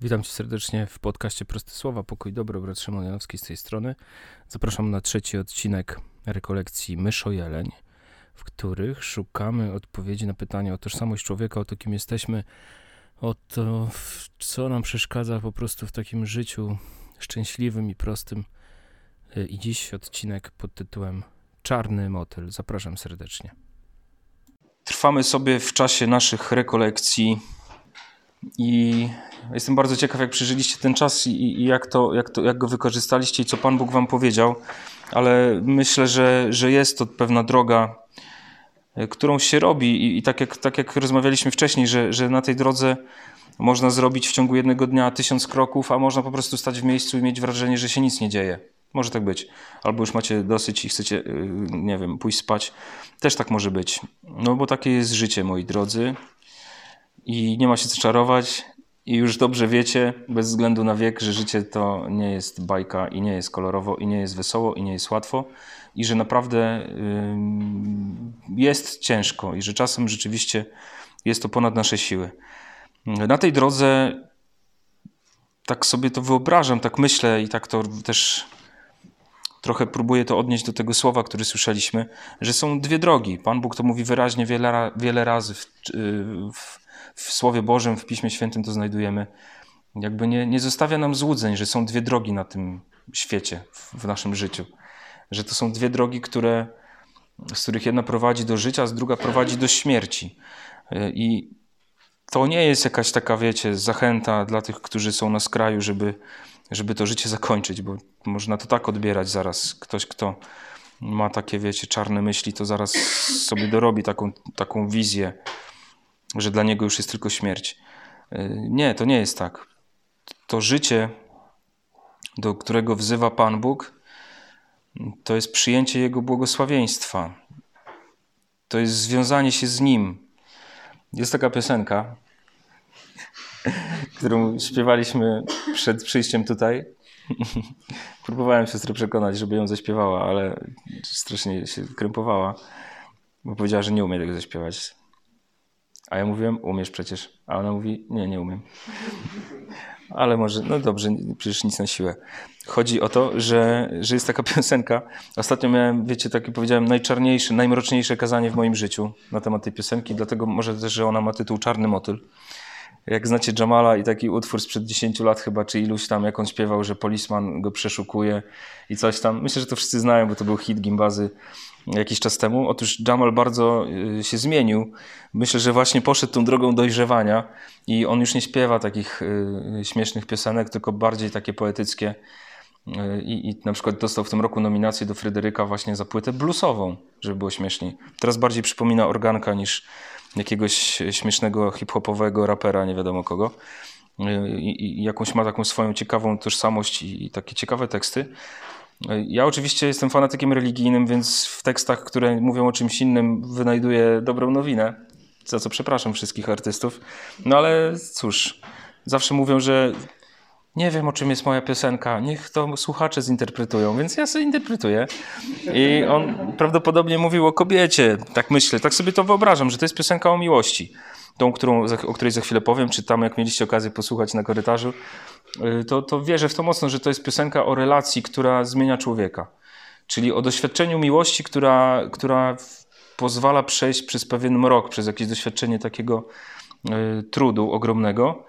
Witam Cię serdecznie w podcaście Proste Słowa. Pokój dobro, brat Szymon Janowski z tej strony. Zapraszam na trzeci odcinek rekolekcji Myszo-Jeleń, w których szukamy odpowiedzi na pytanie o tożsamość człowieka, o to, kim jesteśmy, o to, co nam przeszkadza po prostu w takim życiu szczęśliwym i prostym. I dziś odcinek pod tytułem Czarny motyl. Zapraszam serdecznie. Trwamy sobie w czasie naszych rekolekcji i jestem bardzo ciekaw, jak przeżyliście ten czas i, i jak, to, jak, to, jak go wykorzystaliście i co Pan Bóg Wam powiedział, ale myślę, że, że jest to pewna droga, e, którą się robi i, i tak, jak, tak jak rozmawialiśmy wcześniej, że, że na tej drodze można zrobić w ciągu jednego dnia tysiąc kroków, a można po prostu stać w miejscu i mieć wrażenie, że się nic nie dzieje. Może tak być. Albo już macie dosyć i chcecie, e, nie wiem, pójść spać. Też tak może być. No bo takie jest życie, moi drodzy i nie ma się co czarować. I już dobrze wiecie, bez względu na wiek, że życie to nie jest bajka i nie jest kolorowo, i nie jest wesoło, i nie jest łatwo, i że naprawdę jest ciężko, i że czasem rzeczywiście jest to ponad nasze siły. Na tej drodze tak sobie to wyobrażam, tak myślę i tak to też trochę próbuję to odnieść do tego słowa, które słyszeliśmy, że są dwie drogi. Pan Bóg to mówi wyraźnie wiele, wiele razy w, w w Słowie Bożym, w Piśmie Świętym to znajdujemy. Jakby nie, nie zostawia nam złudzeń, że są dwie drogi na tym świecie, w, w naszym życiu. Że to są dwie drogi, które, z których jedna prowadzi do życia, a druga prowadzi do śmierci. I to nie jest jakaś taka, wiecie, zachęta dla tych, którzy są na skraju, żeby, żeby to życie zakończyć, bo można to tak odbierać zaraz. Ktoś, kto ma takie, wiecie, czarne myśli, to zaraz sobie dorobi taką, taką wizję że dla niego już jest tylko śmierć. Y, nie, to nie jest tak. To życie, do którego wzywa Pan Bóg, to jest przyjęcie Jego błogosławieństwa. To jest związanie się z Nim. Jest taka piosenka, którą śpiewaliśmy przed przyjściem tutaj. Próbowałem siostrę przekonać, żeby ją zaśpiewała, ale strasznie się krępowała, bo powiedziała, że nie umie tego zaśpiewać. A ja mówiłem, umiesz przecież. A ona mówi, nie, nie umiem. Ale może, no dobrze, przecież nic na siłę. Chodzi o to, że, że jest taka piosenka. Ostatnio miałem, wiecie, takie powiedziałem, najczarniejsze, najmroczniejsze kazanie w moim życiu na temat tej piosenki, dlatego może też, że ona ma tytuł Czarny Motyl. Jak znacie Jamala i taki utwór sprzed 10 lat chyba, czy iluś tam, jak on śpiewał, że polisman go przeszukuje i coś tam. Myślę, że to wszyscy znają, bo to był hit Gimbazy jakiś czas temu. Otóż Jamal bardzo y, się zmienił. Myślę, że właśnie poszedł tą drogą dojrzewania i on już nie śpiewa takich y, śmiesznych piosenek, tylko bardziej takie poetyckie. Y, I, I, na przykład dostał w tym roku nominację do Fryderyka właśnie za płytę bluesową, żeby było śmieszniej. Teraz bardziej przypomina organka niż jakiegoś śmiesznego hip-hopowego rapera, nie wiadomo kogo. I, i jakąś ma taką swoją ciekawą tożsamość i, i takie ciekawe teksty. Ja oczywiście jestem fanatykiem religijnym, więc w tekstach, które mówią o czymś innym, wynajduję dobrą nowinę, za co przepraszam wszystkich artystów. No ale cóż, zawsze mówią, że nie wiem o czym jest moja piosenka, niech to słuchacze zinterpretują, więc ja sobie interpretuję. I on prawdopodobnie mówił o kobiecie, tak myślę, tak sobie to wyobrażam, że to jest piosenka o miłości. Tą, którą, o której za chwilę powiem, czy tam jak mieliście okazję posłuchać na korytarzu, Y, to, to wierzę w to mocno, że to jest piosenka o relacji, która zmienia człowieka. Czyli o doświadczeniu miłości, która, która pozwala przejść przez pewien mrok, przez jakieś doświadczenie takiego y, trudu ogromnego.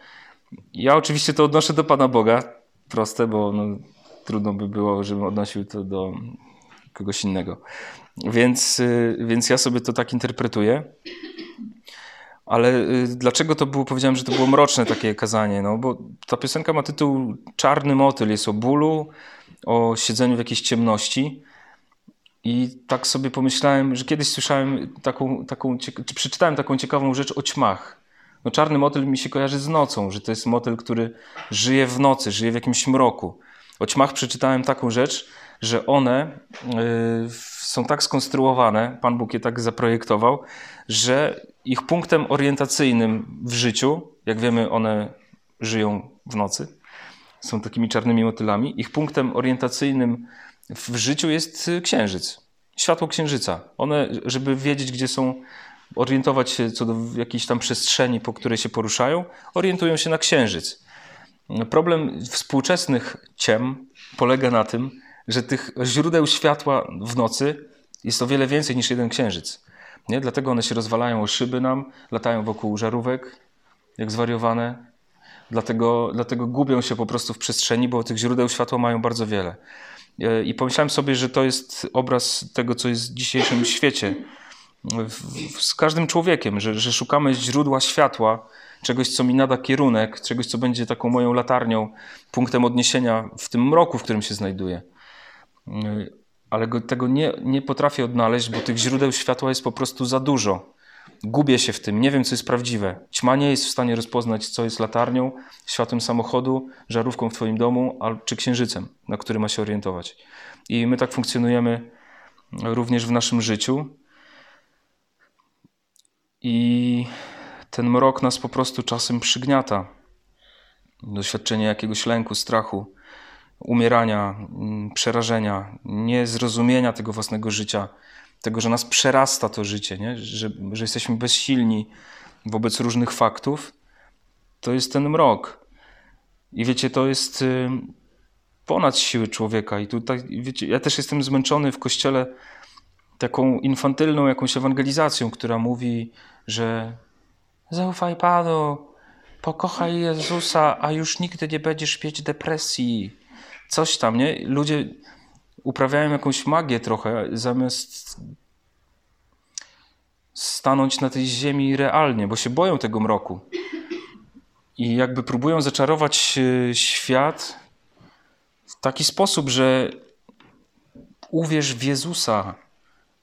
Ja oczywiście to odnoszę do Pana Boga, proste, bo no, trudno by było, żebym odnosił to do kogoś innego. Więc, y, więc ja sobie to tak interpretuję. Ale y, dlaczego to było, powiedziałem, że to było mroczne takie kazanie? No bo ta piosenka ma tytuł Czarny motyl, jest o bólu, o siedzeniu w jakiejś ciemności. I tak sobie pomyślałem, że kiedyś słyszałem taką, taką czy przeczytałem taką ciekawą rzecz o ćmach. No czarny motyl mi się kojarzy z nocą, że to jest motyl, który żyje w nocy, żyje w jakimś mroku. O ćmach przeczytałem taką rzecz, że one y, są tak skonstruowane, Pan Bóg je tak zaprojektował, że ich punktem orientacyjnym w życiu, jak wiemy, one żyją w nocy, są takimi czarnymi motylami, ich punktem orientacyjnym w życiu jest księżyc, światło księżyca. One, żeby wiedzieć, gdzie są, orientować się co do jakiejś tam przestrzeni, po której się poruszają, orientują się na księżyc. Problem współczesnych ciem polega na tym, że tych źródeł światła w nocy jest o wiele więcej niż jeden księżyc. Nie? Dlatego one się rozwalają o szyby nam, latają wokół żarówek, jak zwariowane. Dlatego, dlatego gubią się po prostu w przestrzeni, bo tych źródeł światła mają bardzo wiele. E, I pomyślałem sobie, że to jest obraz tego, co jest w dzisiejszym świecie. Z każdym człowiekiem, że, że szukamy źródła światła, czegoś, co mi nada kierunek, czegoś, co będzie taką moją latarnią, punktem odniesienia w tym mroku, w którym się znajduję. Ale go, tego nie, nie potrafię odnaleźć, bo tych źródeł światła jest po prostu za dużo. Gubię się w tym, nie wiem, co jest prawdziwe. Ćma nie jest w stanie rozpoznać, co jest latarnią, światłem samochodu, żarówką w Twoim domu, czy księżycem, na który ma się orientować. I my tak funkcjonujemy również w naszym życiu. I ten mrok nas po prostu czasem przygniata. Doświadczenie jakiegoś lęku, strachu, umierania, mm, przerażenia, niezrozumienia tego własnego życia tego, że nas przerasta to życie, nie? Że, że jesteśmy bezsilni wobec różnych faktów, to jest ten mrok. I wiecie, to jest y, ponad siły człowieka. I tutaj, wiecie, ja też jestem zmęczony w kościele taką infantylną jakąś ewangelizacją, która mówi, że zaufaj Panu, pokochaj Jezusa, a już nigdy nie będziesz mieć depresji. Coś tam, nie? Ludzie uprawiają jakąś magię trochę, zamiast stanąć na tej ziemi realnie, bo się boją tego mroku. I jakby próbują zaczarować e, świat w taki sposób, że uwierz w Jezusa,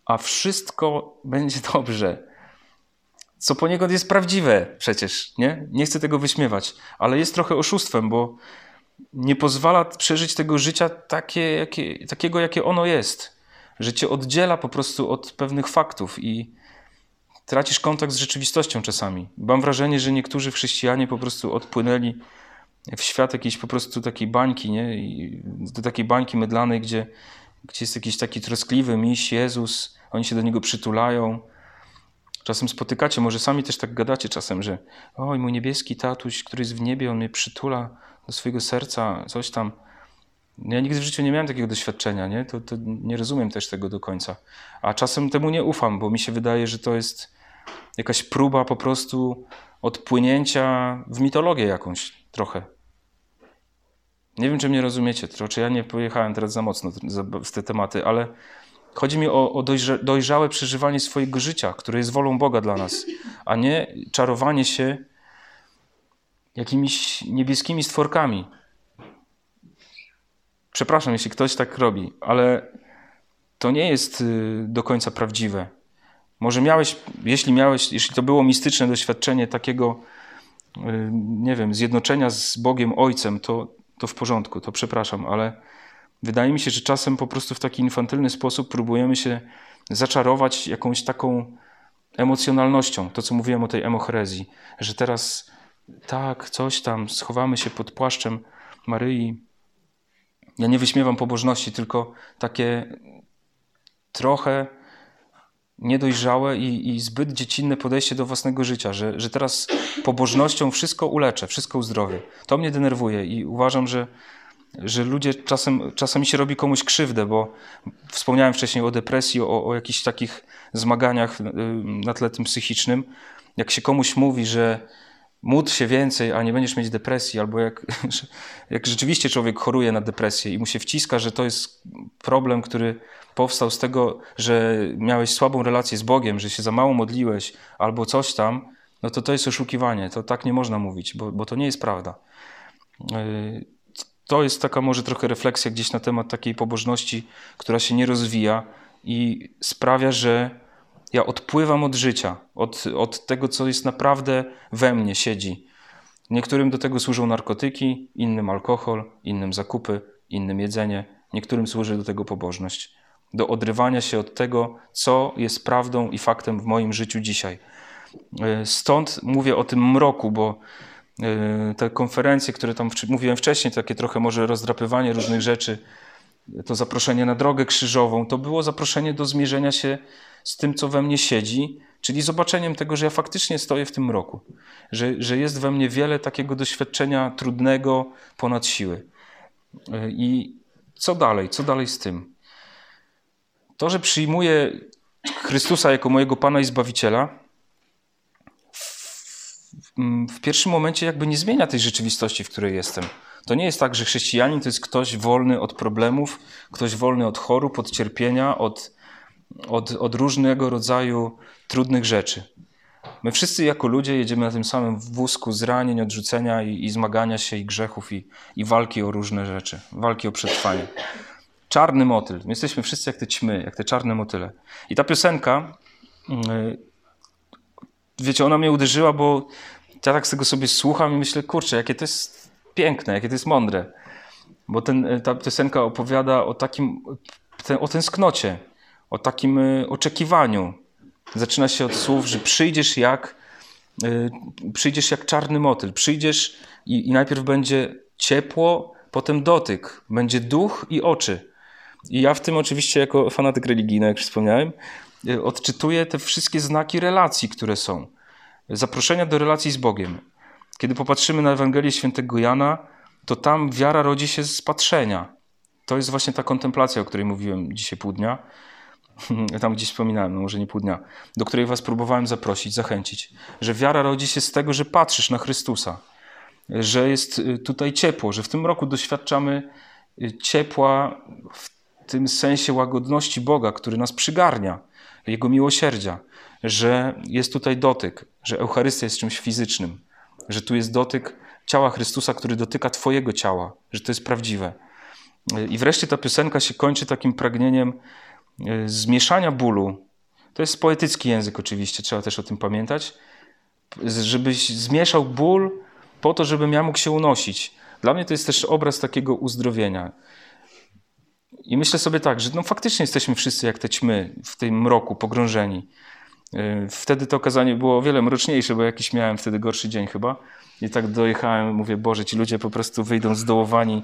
a wszystko będzie dobrze. Co poniekąd jest prawdziwe przecież, nie? Nie chcę tego wyśmiewać, ale jest trochę oszustwem, bo nie pozwala przeżyć tego życia takie, jakie, takiego, jakie ono jest. Że cię oddziela po prostu od pewnych faktów i tracisz kontakt z rzeczywistością czasami. Mam wrażenie, że niektórzy chrześcijanie po prostu odpłynęli w świat jakiejś po prostu takiej bańki, nie? I do takiej bańki mydlanej, gdzie, gdzie jest jakiś taki troskliwy miś, Jezus, oni się do niego przytulają. Czasem spotykacie, może sami też tak gadacie czasem, że oj, mój niebieski tatuś, który jest w niebie, on mnie przytula do swojego serca, coś tam. Ja nigdy w życiu nie miałem takiego doświadczenia, nie? To, to nie rozumiem też tego do końca. A czasem temu nie ufam, bo mi się wydaje, że to jest jakaś próba po prostu odpłynięcia w mitologię jakąś trochę. Nie wiem, czy mnie rozumiecie, czy ja nie pojechałem teraz za mocno w te tematy, ale chodzi mi o, o dojrzałe przeżywanie swojego życia, które jest wolą Boga dla nas, a nie czarowanie się jakimiś niebieskimi stworkami. Przepraszam, jeśli ktoś tak robi, ale to nie jest y, do końca prawdziwe. Może miałeś, jeśli miałeś, jeśli to było mistyczne doświadczenie takiego, y, nie wiem, zjednoczenia z Bogiem Ojcem, to, to w porządku, to przepraszam, ale wydaje mi się, że czasem po prostu w taki infantylny sposób próbujemy się zaczarować jakąś taką emocjonalnością, to co mówiłem o tej emochorezji, że teraz tak, coś tam, schowamy się pod płaszczem Maryi. Ja nie wyśmiewam pobożności, tylko takie trochę niedojrzałe i, i zbyt dziecinne podejście do własnego życia, że, że teraz pobożnością wszystko uleczę, wszystko uzdrowię. To mnie denerwuje i uważam, że, że ludzie czasem, czasami się robi komuś krzywdę, bo wspomniałem wcześniej o depresji, o, o jakichś takich zmaganiach na tle tym psychicznym. Jak się komuś mówi, że módl się więcej, a nie będziesz mieć depresji, albo jak, jak rzeczywiście człowiek choruje na depresję i mu się wciska, że to jest problem, który powstał z tego, że miałeś słabą relację z Bogiem, że się za mało modliłeś, albo coś tam, no to to jest oszukiwanie. To tak nie można mówić, bo, bo to nie jest prawda. Yy, to jest taka może trochę refleksja gdzieś na temat takiej pobożności, która się nie rozwija i sprawia, że ja odpływam od życia, od, od tego, co jest naprawdę we mnie, siedzi. Niektórym do tego służą narkotyki, innym alkohol, innym zakupy, innym jedzenie, niektórym służy do tego pobożność. Do odrywania się od tego, co jest prawdą i faktem w moim życiu dzisiaj. E, stąd mówię o tym mroku, bo e, te konferencje, które tam mówiłem wcześniej, takie trochę może rozdrapywanie różnych rzeczy, to zaproszenie na drogę krzyżową, to było zaproszenie do zmierzenia się z tym, co we mnie siedzi, czyli zobaczeniem tego, że ja faktycznie stoję w tym mroku, że, że jest we mnie wiele takiego doświadczenia trudnego ponad siły. I co dalej? Co dalej z tym? To, że przyjmuję Chrystusa jako mojego Pana i Zbawiciela, w pierwszym momencie jakby nie zmienia tej rzeczywistości, w której jestem. To nie jest tak, że chrześcijanin to jest ktoś wolny od problemów, ktoś wolny od chorób, od cierpienia, od, od, od różnego rodzaju trudnych rzeczy. My wszyscy jako ludzie jedziemy na tym samym wózku zranień, odrzucenia i, i zmagania się i grzechów i, i walki o różne rzeczy, walki o przetrwanie. Czarny motyl. My jesteśmy wszyscy jak te ćmy, jak te czarne motyle. I ta piosenka, yy, wiecie, ona mnie uderzyła, bo ja tak z tego sobie słucham i myślę, kurczę, jakie to jest piękne, jakie to jest mądre. Bo ten, e, ta piosenka opowiada o takim, o tęsknocie, o takim e, oczekiwaniu. Zaczyna się od słów, że przyjdziesz jak, e, przyjdziesz jak czarny motyl. Przyjdziesz i, i najpierw będzie ciepło, potem dotyk, będzie duch i oczy. I ja w tym oczywiście jako fanatyk religijny, jak już wspomniałem, odczytuję te wszystkie znaki relacji, które są zaproszenia do relacji z Bogiem. Kiedy popatrzymy na Ewangelię świętego Jana, to tam wiara rodzi się z patrzenia. To jest właśnie ta kontemplacja, o której mówiłem dzisiaj pół dnia. Tam gdzieś wspominałem, no może nie pół dnia, do której was próbowałem zaprosić, zachęcić. Że wiara rodzi się z tego, że patrzysz na Chrystusa, że jest y, tutaj ciepło, że w tym roku doświadczamy y, ciepła w tym sensie łagodności Boga, który nas przygarnia, Jego miłosierdzia, że jest tutaj dotyk, że Eucharystia jest czymś fizycznym, że tu jest dotyk ciała Chrystusa, który dotyka Twojego ciała, że to jest prawdziwe. I wreszcie ta piosenka się kończy takim pragnieniem zmieszania bólu. To jest poetycki język, oczywiście, trzeba też o tym pamiętać. Żebyś zmieszał ból po to, żebym ja mógł się unosić. Dla mnie to jest też obraz takiego uzdrowienia. I myślę sobie tak, że no faktycznie jesteśmy wszyscy jak te ćmy w tym mroku pogrążeni. Y, wtedy to okazanie było o wiele mroczniejsze, bo jakiś miałem wtedy gorszy dzień chyba. I tak dojechałem, mówię, Boże, ci ludzie po prostu wyjdą zdołowani,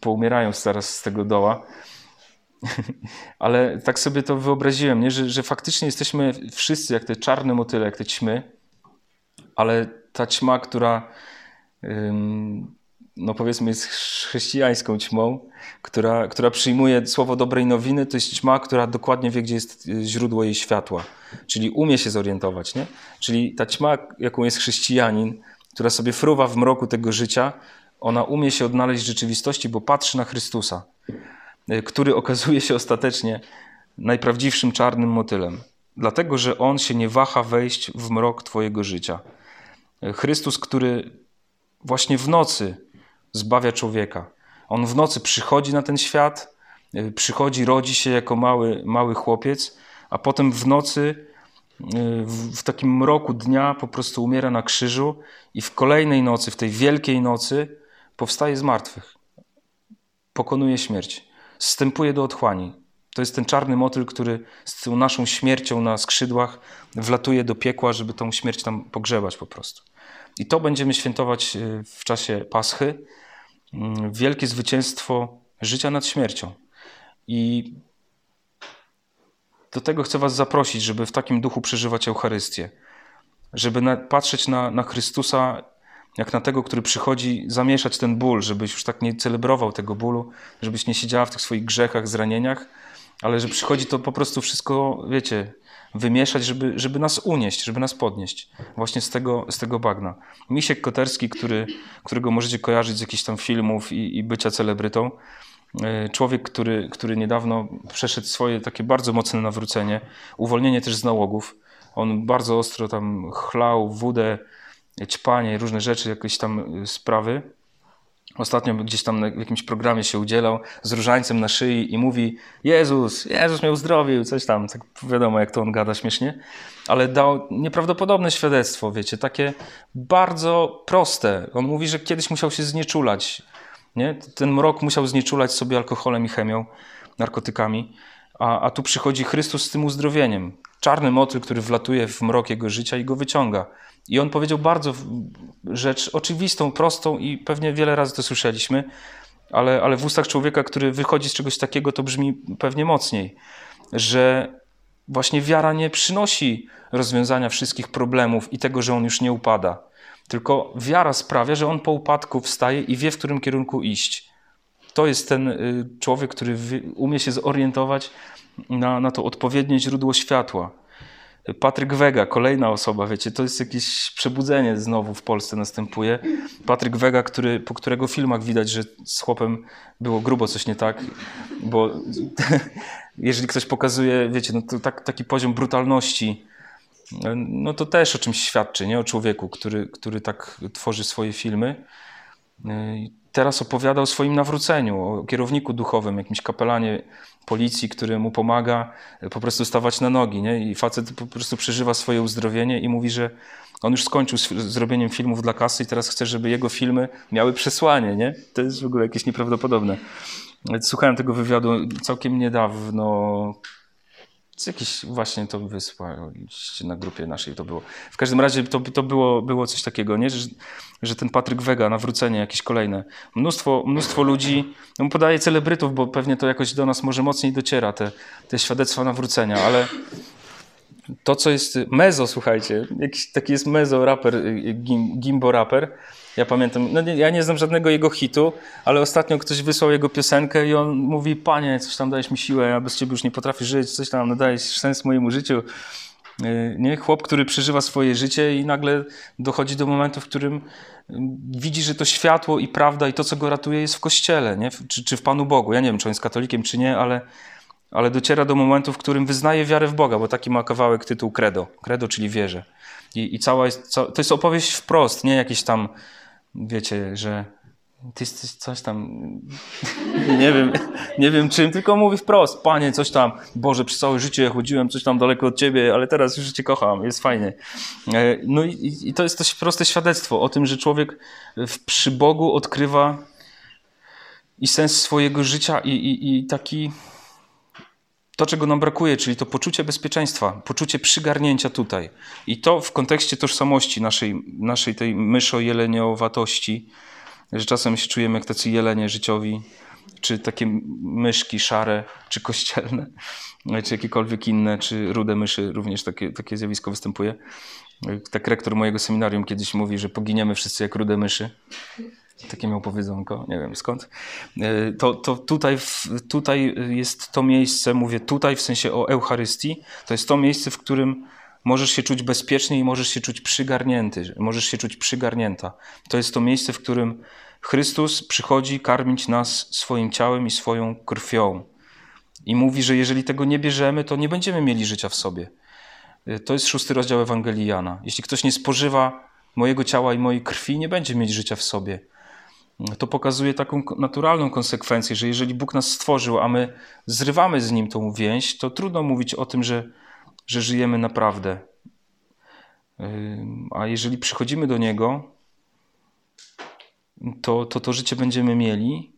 poumierają zaraz z tego doła. Ale tak sobie to wyobraziłem, nie? Że, że faktycznie jesteśmy wszyscy jak te czarne motyle, jak te ćmy, ale ta ćma, która no powiedzmy jest chrześcijańską ćmą, która, która przyjmuje słowo dobrej nowiny, to jest ćma, która dokładnie wie, gdzie jest źródło jej światła. Czyli umie się zorientować, nie? Czyli ta ćma, jaką jest chrześcijanin, która sobie fruwa w mroku tego życia, ona umie się odnaleźć w rzeczywistości, bo patrzy na Chrystusa, który okazuje się ostatecznie najprawdziwszym czarnym motylem. Dlatego, że On się nie waha wejść w mrok Twojego życia. Chrystus, który właśnie w nocy zbawia człowieka. On w nocy przychodzi na ten świat, y, przychodzi, rodzi się jako mały, mały chłopiec, a potem w nocy, y, w, takim mroku dnia po prostu umiera na krzyżu i w kolejnej nocy, w tej wielkiej nocy powstaje z martwych. Pokonuje śmierć. Zstępuje do otchłani. To jest ten czarny motyl, który z tą naszą śmiercią na skrzydłach wlatuje do piekła, żeby tą śmierć tam pogrzebać po prostu. I to będziemy świętować y, w czasie Paschy. Mm, wielkie zwycięstwo życia nad śmiercią. I do tego chcę Was zaprosić, żeby w takim duchu przeżywać Eucharystię. Żeby patrzeć na, na Chrystusa jak na tego, który przychodzi zamieszać ten ból, żebyś już tak nie celebrował tego bólu, żebyś nie siedziała w tych swoich grzechach, zranieniach, ale że przychodzi to po prostu wszystko, wiecie, wymieszać, żeby, żeby nas unieść, żeby nas podnieść właśnie z tego, z tego bagna. Misiek Koterski, który, którego możecie kojarzyć z jakichś tam filmów i, i bycia celebrytą, e, człowiek, który, który niedawno przeszedł swoje takie bardzo mocne nawrócenie, uwolnienie też z nałogów. On bardzo ostro tam chlał wódę, ćpanie, różne rzeczy, jakieś tam sprawy. Ostatnio gdzieś tam w jakimś programie się udzielał z różańcem na szyi i mówi Jezus, Jezus mnie uzdrowił, coś tam. Tak wiadomo, jak to on gada śmiesznie. Ale dał nieprawdopodobne świadectwo, wiecie, takie bardzo proste. On mówi, że kiedyś musiał się znieczulać. Nie? Ten mrok musiał znieczulać sobie alkoholem i chemią, narkotykami. A, a tu przychodzi Chrystus z tym uzdrowieniem. Czarny motyl, który wlatuje w mrok jego życia i go wyciąga. I on powiedział bardzo rzecz oczywistą, prostą i pewnie wiele razy to słyszeliśmy, ale, ale w ustach człowieka, który wychodzi z czegoś takiego, to brzmi pewnie mocniej, że właśnie wiara nie przynosi rozwiązania wszystkich problemów i tego, że on już nie upada. Tylko wiara sprawia, że on po upadku wstaje i wie, w którym kierunku iść. To jest ten y, człowiek, który umie się zorientować na, na to odpowiednie źródło światła. Patryk Wega, kolejna osoba, wiecie, to jest jakieś przebudzenie znowu w Polsce następuje. Patryk Wega, który, po którego filmach widać, że z chłopem było grubo coś nie tak, bo jeżeli ktoś pokazuje, wiecie, no to tak, taki poziom brutalności, no to też o czymś świadczy, nie? O człowieku, który, który tak tworzy swoje filmy teraz opowiada o swoim nawróceniu, o kierowniku duchowym, jakimś kapelanie policji, który mu pomaga e, po prostu stawać na nogi. Nie? I facet po prostu przeżywa swoje uzdrowienie i mówi, że on już skończył z zrobieniem filmów dla kasy i teraz chce, żeby jego filmy miały przesłanie. Nie? To jest w ogóle jakieś nieprawdopodobne. Słuchałem tego wywiadu całkiem niedawno, Jakiś właśnie to wysłaliście na grupie naszej to było. W każdym razie to, to było, było coś takiego, nie? Że, że ten Patryk Wega, nawrócenie jakieś kolejne. Mnóstwo, mnóstwo ludzi, no podaje celebrytów, bo pewnie to jakoś do nas może mocniej dociera, te, te świadectwa nawrócenia, ale to, co jest mezo, słuchajcie, jakiś taki jest mezo raper, gimbo raper, ja pamiętam, no nie, ja nie znam żadnego jego hitu, ale ostatnio ktoś wysłał jego piosenkę i on mówi, panie, coś tam dajesz mi siłę, ja bez ciebie już nie potrafię żyć, coś tam nadajesz sens mojemu życiu. Y, nie? Chłop, który przeżywa swoje życie i nagle dochodzi do momentu, w którym y, widzi, że to światło i prawda i to, co go ratuje, jest w kościele, nie? Czy, czy w Panu Bogu. Ja nie wiem, czy on jest katolikiem, czy nie, ale, ale dociera do momentu, w którym wyznaje wiarę w Boga, bo taki ma kawałek tytuł Credo. Credo, czyli wierzę. I, i cała jest, to jest opowieść wprost, nie jakieś tam wiecie, że ty jesteś coś tam, nie wiem, nie wiem czym, tylko mówi wprost, panie, coś tam, Boże, przez całe życie chodziłem coś tam daleko od ciebie, ale teraz już cię kocham, jest fajnie. E, no i, i to jest też proste świadectwo o tym, że człowiek w, przy Bogu odkrywa i sens swojego życia i, i, i taki to, czego nam brakuje, czyli to poczucie bezpieczeństwa, poczucie przygarnięcia tutaj. I to w kontekście tożsamości naszej, naszej tej myszo-jeleniowatości, że czasem się czujemy jak tacy jelenie życiowi, czy takie myszki szare, czy kościelne, czy jakiekolwiek inne, czy rude myszy, również takie, takie zjawisko występuje. Tak rektor mojego seminarium kiedyś mówi, że poginiemy wszyscy jak rude myszy. Takie miał powiedzonko, nie wiem skąd. E, to, to tutaj, tutaj jest to miejsce, mówię tutaj w sensie o Eucharystii, to jest to miejsce, w którym możesz się czuć bezpiecznie i możesz się czuć przygarnięty, możesz się czuć przygarnięta. To jest to miejsce, w którym Chrystus przychodzi karmić nas swoim ciałem i swoją krwią. I mówi, że jeżeli tego nie bierzemy, to nie będziemy mieli życia w sobie. E, to jest szósty rozdział Ewangelii Jana. Jeśli ktoś nie spożywa mojego ciała i mojej krwi, nie będzie mieć życia w sobie to pokazuje taką naturalną konsekwencję, że jeżeli Bóg nas stworzył, a my zrywamy z Nim tą więź, to trudno mówić o tym, że, że żyjemy naprawdę. A jeżeli przychodzimy do Niego, to, to to życie będziemy mieli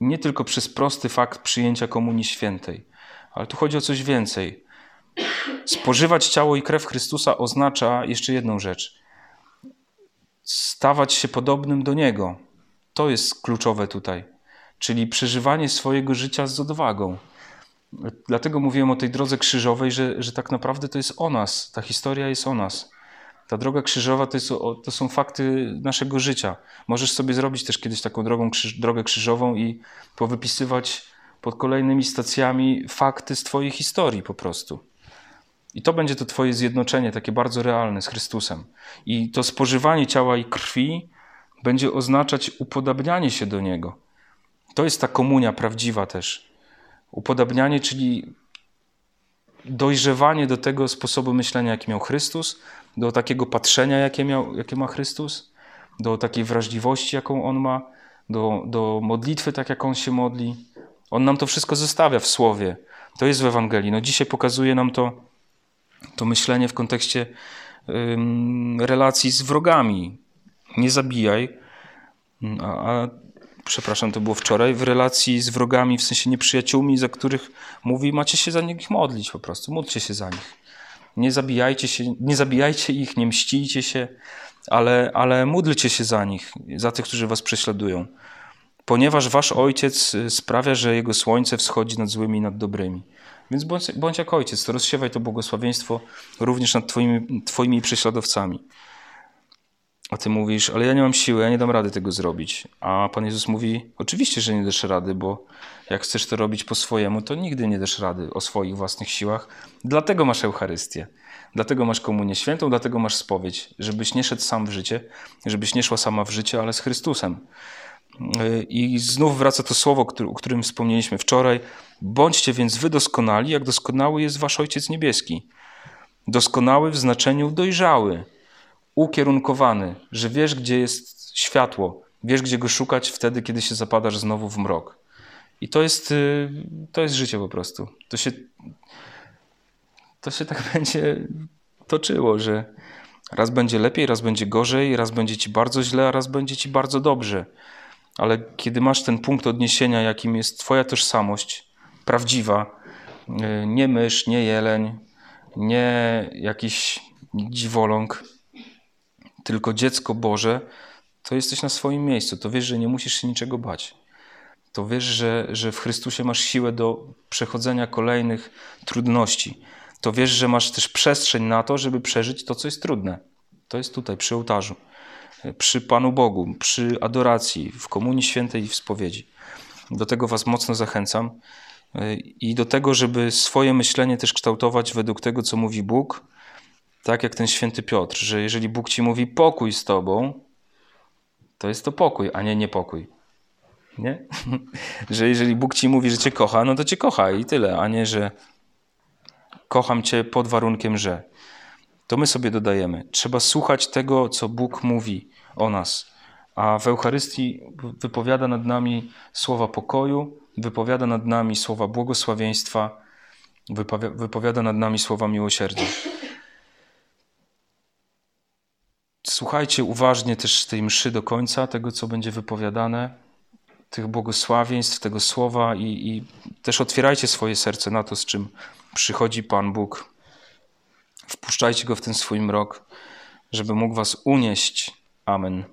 nie tylko przez prosty fakt przyjęcia Komunii Świętej, ale tu chodzi o coś więcej. Spożywać ciało i krew Chrystusa oznacza jeszcze jedną rzecz: stawać się podobnym do Niego. To jest kluczowe tutaj, czyli przeżywanie swojego życia z odwagą. Dlatego mówiłem o tej drodze krzyżowej, że, że tak naprawdę to jest o nas, ta historia jest o nas. Ta droga krzyżowa to, jest, to są fakty naszego życia. Możesz sobie zrobić też kiedyś taką drogą, krzyż, drogę krzyżową i powypisywać pod kolejnymi stacjami fakty z Twojej historii po prostu. I to będzie to Twoje zjednoczenie, takie bardzo realne z Chrystusem. I to spożywanie ciała i krwi będzie oznaczać upodabnianie się do Niego. To jest ta komunia prawdziwa też. Upodabnianie, czyli dojrzewanie do tego sposobu myślenia, jaki miał Chrystus, do takiego patrzenia, jakie, miał, jakie ma Chrystus, do takiej wrażliwości, jaką On ma, do, do modlitwy, tak jak On się modli. On nam to wszystko zostawia w Słowie. To jest w Ewangelii. No dzisiaj pokazuje nam to, to myślenie w kontekście relacji z wrogami, nie zabijaj. A, a, przepraszam, to było wczoraj, w relacji z wrogami, w sensie nieprzyjaciółmi, za których mówi, macie się za nich modlić po prostu, módlcie się za nich. Nie zabijajcie, się, nie zabijajcie ich, nie mścijcie się, ale, ale módlcie się za nich, za tych, którzy was prześladują. Ponieważ wasz ojciec sprawia, że jego słońce wschodzi nad złymi i nad dobrymi. Więc bądź, bądź jak ojciec, to rozsiewaj to błogosławieństwo również nad twoimi, twoimi prześladowcami. A ty mówisz, ale ja nie mam siły, ja nie dam rady tego zrobić. A Pan Jezus mówi, oczywiście, że nie dasz rady, bo jak chcesz to robić po swojemu, to nigdy nie dasz rady o swoich własnych siłach. Dlatego masz Eucharystię, dlatego masz Komunię Świętą, dlatego masz spowiedź, żebyś nie szedł sam w życie, żebyś nie szła sama w życie, ale z Chrystusem. I znów wraca to słowo, o którym wspomnieliśmy wczoraj. Bądźcie więc wy doskonali, jak doskonały jest wasz Ojciec Niebieski. Doskonały w znaczeniu dojrzały, ukierunkowany, że wiesz, gdzie jest światło, wiesz, gdzie go szukać wtedy, kiedy się zapadasz znowu w mrok. I to jest, y, to jest życie po prostu. To się, to się tak będzie toczyło, że raz będzie lepiej, raz będzie gorzej, raz będzie ci bardzo źle, a raz będzie ci bardzo dobrze. Ale kiedy masz ten punkt odniesienia, jakim jest Twoja tożsamość prawdziwa, y, nie mysz, nie jeleń, nie jakiś dziwoląg, tylko dziecko Boże, to jesteś na swoim miejscu. To wiesz, że nie musisz się niczego bać. To wiesz, że, że w Chrystusie masz siłę do przechodzenia kolejnych trudności. To wiesz, że masz też przestrzeń na to, żeby przeżyć to, co jest trudne. To jest tutaj, przy ołtarzu, przy Panu Bogu, przy adoracji, w Komunii Świętej i w spowiedzi. Do tego Was mocno zachęcam i do tego, żeby swoje myślenie też kształtować według tego, co mówi Bóg, tak jak ten święty Piotr, że jeżeli Bóg ci mówi pokój z tobą, to jest to pokój, a nie niepokój. Nie? że jeżeli Bóg ci mówi, że cię kocha, no to cię kocha i tyle, a nie, że kocham cię pod warunkiem, że. To my sobie dodajemy. Trzeba słuchać tego, co Bóg mówi o nas. A w Eucharystii wypowiada nad nami słowa pokoju, wypowiada nad nami słowa błogosławieństwa, wypowiada nad nami słowa miłosierdzia. Słuchajcie uważnie też tej mszy do końca, tego co będzie wypowiadane, tych błogosławieństw, tego słowa i, i też otwierajcie swoje serce na to, z czym przychodzi Pan Bóg. Wpuszczajcie Go w ten swój mrok, żeby mógł Was unieść. Amen.